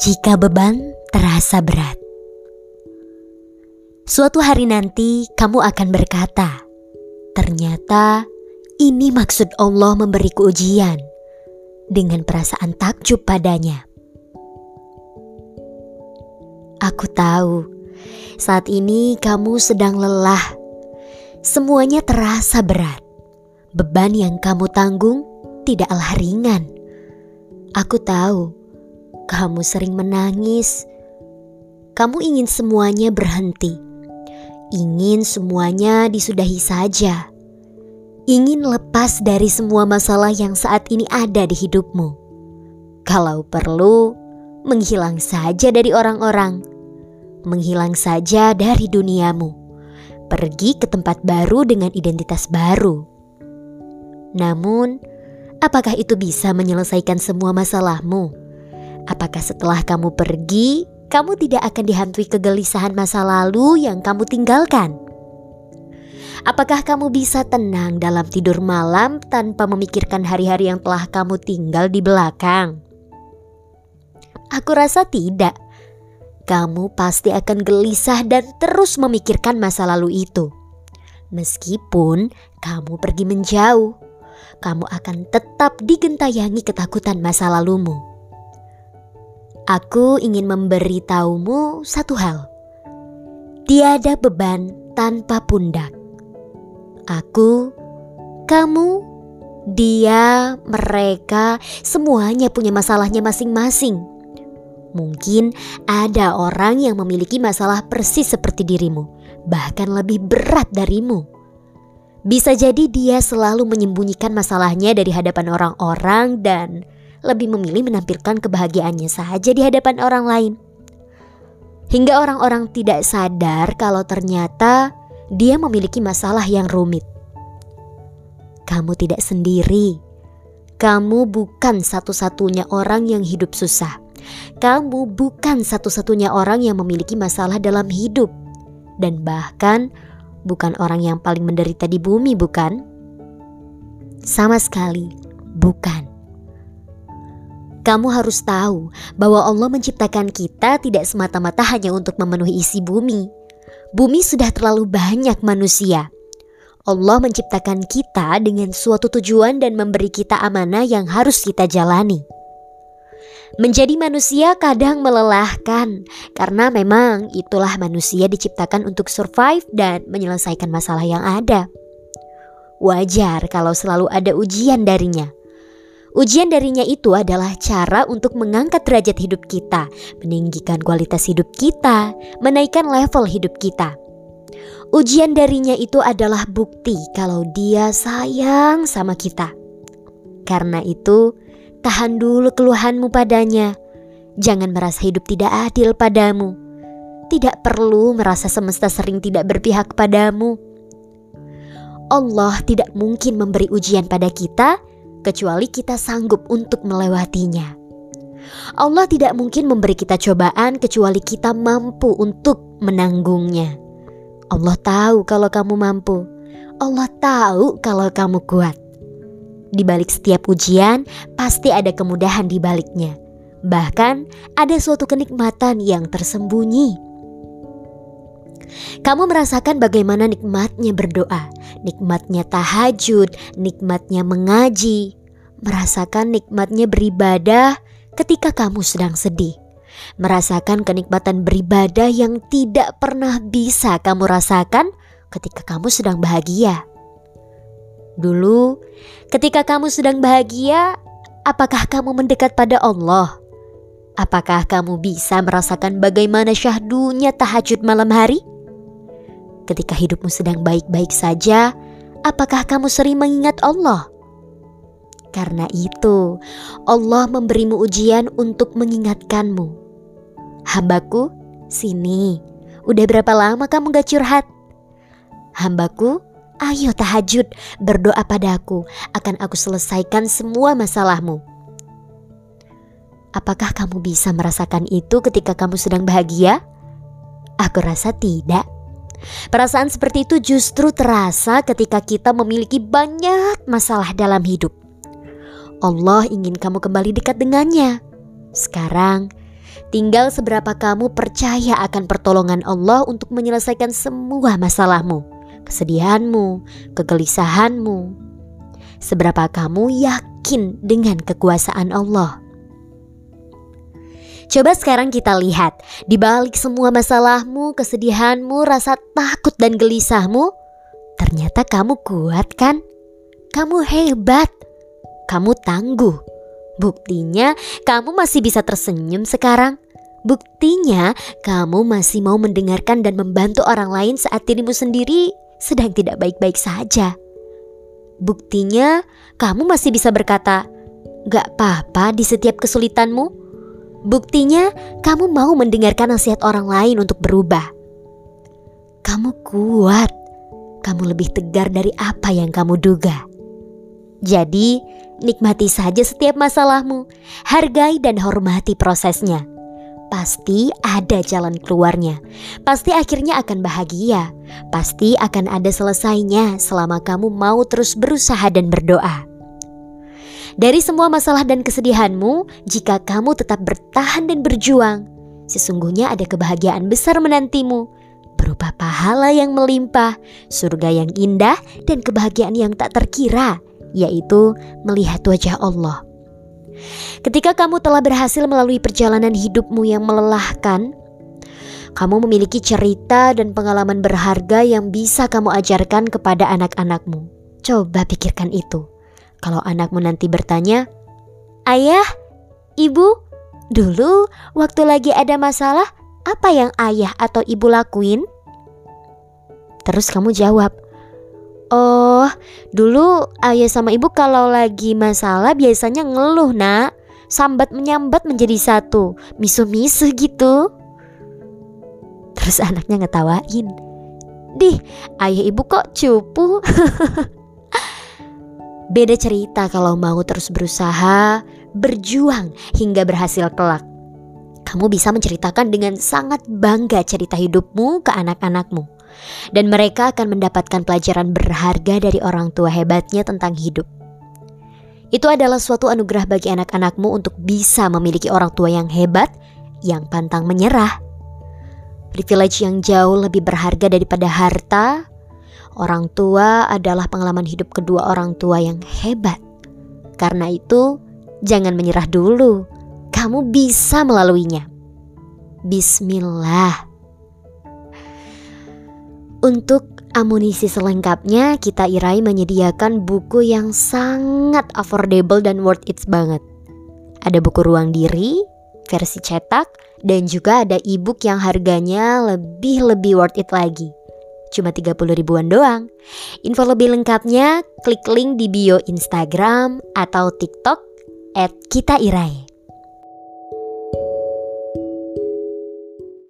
jika beban terasa berat. Suatu hari nanti kamu akan berkata, "Ternyata ini maksud Allah memberiku ujian." Dengan perasaan takjub padanya. Aku tahu saat ini kamu sedang lelah. Semuanya terasa berat. Beban yang kamu tanggung tidaklah ringan. Aku tahu kamu sering menangis. Kamu ingin semuanya berhenti. Ingin semuanya disudahi saja. Ingin lepas dari semua masalah yang saat ini ada di hidupmu. Kalau perlu, menghilang saja dari orang-orang. Menghilang saja dari duniamu. Pergi ke tempat baru dengan identitas baru. Namun, apakah itu bisa menyelesaikan semua masalahmu? Apakah setelah kamu pergi, kamu tidak akan dihantui kegelisahan masa lalu yang kamu tinggalkan? Apakah kamu bisa tenang dalam tidur malam tanpa memikirkan hari-hari yang telah kamu tinggal di belakang? Aku rasa tidak. Kamu pasti akan gelisah dan terus memikirkan masa lalu itu. Meskipun kamu pergi menjauh, kamu akan tetap digentayangi ketakutan masa lalumu. Aku ingin memberitahumu satu hal. Tiada beban tanpa pundak. Aku, kamu, dia, mereka, semuanya punya masalahnya masing-masing. Mungkin ada orang yang memiliki masalah persis seperti dirimu, bahkan lebih berat darimu. Bisa jadi dia selalu menyembunyikan masalahnya dari hadapan orang-orang dan lebih memilih menampilkan kebahagiaannya saja di hadapan orang lain. Hingga orang-orang tidak sadar kalau ternyata dia memiliki masalah yang rumit. Kamu tidak sendiri. Kamu bukan satu-satunya orang yang hidup susah. Kamu bukan satu-satunya orang yang memiliki masalah dalam hidup, dan bahkan bukan orang yang paling menderita di bumi, bukan? Sama sekali, bukan. Kamu harus tahu bahwa Allah menciptakan kita tidak semata-mata hanya untuk memenuhi isi bumi. Bumi sudah terlalu banyak manusia. Allah menciptakan kita dengan suatu tujuan dan memberi kita amanah yang harus kita jalani. Menjadi manusia kadang melelahkan karena memang itulah manusia diciptakan untuk survive dan menyelesaikan masalah yang ada. Wajar kalau selalu ada ujian darinya. Ujian darinya itu adalah cara untuk mengangkat derajat hidup kita, meninggikan kualitas hidup kita, menaikkan level hidup kita. Ujian darinya itu adalah bukti kalau dia sayang sama kita. Karena itu, tahan dulu keluhanmu padanya. Jangan merasa hidup tidak adil padamu. Tidak perlu merasa semesta sering tidak berpihak padamu. Allah tidak mungkin memberi ujian pada kita kecuali kita sanggup untuk melewatinya. Allah tidak mungkin memberi kita cobaan kecuali kita mampu untuk menanggungnya. Allah tahu kalau kamu mampu. Allah tahu kalau kamu kuat. Di balik setiap ujian, pasti ada kemudahan di baliknya. Bahkan ada suatu kenikmatan yang tersembunyi. Kamu merasakan bagaimana nikmatnya berdoa, nikmatnya tahajud, nikmatnya mengaji, merasakan nikmatnya beribadah ketika kamu sedang sedih, merasakan kenikmatan beribadah yang tidak pernah bisa kamu rasakan ketika kamu sedang bahagia. Dulu, ketika kamu sedang bahagia, apakah kamu mendekat pada Allah? Apakah kamu bisa merasakan bagaimana syahdunya tahajud malam hari? Ketika hidupmu sedang baik-baik saja, apakah kamu sering mengingat Allah? Karena itu, Allah memberimu ujian untuk mengingatkanmu. Hambaku, sini. Udah berapa lama kamu gak curhat? Hambaku, ayo tahajud, berdoa padaku, akan aku selesaikan semua masalahmu. Apakah kamu bisa merasakan itu ketika kamu sedang bahagia? Aku rasa tidak. Perasaan seperti itu justru terasa ketika kita memiliki banyak masalah dalam hidup. Allah ingin kamu kembali dekat dengannya. Sekarang, Tinggal seberapa kamu percaya akan pertolongan Allah untuk menyelesaikan semua masalahmu, kesedihanmu, kegelisahanmu. Seberapa kamu yakin dengan kekuasaan Allah. Coba sekarang kita lihat, di balik semua masalahmu, kesedihanmu, rasa takut dan gelisahmu, ternyata kamu kuat kan? Kamu hebat, kamu tangguh. Buktinya, kamu masih bisa tersenyum sekarang. Buktinya, kamu masih mau mendengarkan dan membantu orang lain saat dirimu sendiri sedang tidak baik-baik saja. Buktinya, kamu masih bisa berkata, "Gak apa-apa di setiap kesulitanmu." Buktinya, kamu mau mendengarkan nasihat orang lain untuk berubah. Kamu kuat, kamu lebih tegar dari apa yang kamu duga. Jadi, nikmati saja setiap masalahmu, hargai dan hormati prosesnya. Pasti ada jalan keluarnya, pasti akhirnya akan bahagia, pasti akan ada selesainya selama kamu mau terus berusaha dan berdoa. Dari semua masalah dan kesedihanmu, jika kamu tetap bertahan dan berjuang, sesungguhnya ada kebahagiaan besar menantimu, berupa pahala yang melimpah, surga yang indah, dan kebahagiaan yang tak terkira, yaitu melihat wajah Allah. Ketika kamu telah berhasil melalui perjalanan hidupmu yang melelahkan, kamu memiliki cerita dan pengalaman berharga yang bisa kamu ajarkan kepada anak-anakmu. Coba pikirkan itu. Kalau anakmu nanti bertanya, "Ayah, ibu, dulu waktu lagi ada masalah, apa yang ayah atau ibu lakuin?" Terus kamu jawab, "Oh, dulu ayah sama ibu kalau lagi masalah biasanya ngeluh, Nak. Sambat menyambat menjadi satu, misu-misu gitu." Terus anaknya ngetawain. Dih, ayah ibu kok cupu? Beda cerita kalau mau terus berusaha, berjuang hingga berhasil kelak. Kamu bisa menceritakan dengan sangat bangga cerita hidupmu ke anak-anakmu. Dan mereka akan mendapatkan pelajaran berharga dari orang tua hebatnya tentang hidup. Itu adalah suatu anugerah bagi anak-anakmu untuk bisa memiliki orang tua yang hebat, yang pantang menyerah. Privilege yang jauh lebih berharga daripada harta, Orang tua adalah pengalaman hidup kedua orang tua yang hebat. Karena itu, jangan menyerah dulu. Kamu bisa melaluinya. Bismillah. Untuk amunisi selengkapnya, kita Irai menyediakan buku yang sangat affordable dan worth it banget. Ada buku ruang diri, versi cetak, dan juga ada e-book yang harganya lebih-lebih worth it lagi cuma 30 ribuan doang. Info lebih lengkapnya klik link di bio Instagram atau TikTok at Kita.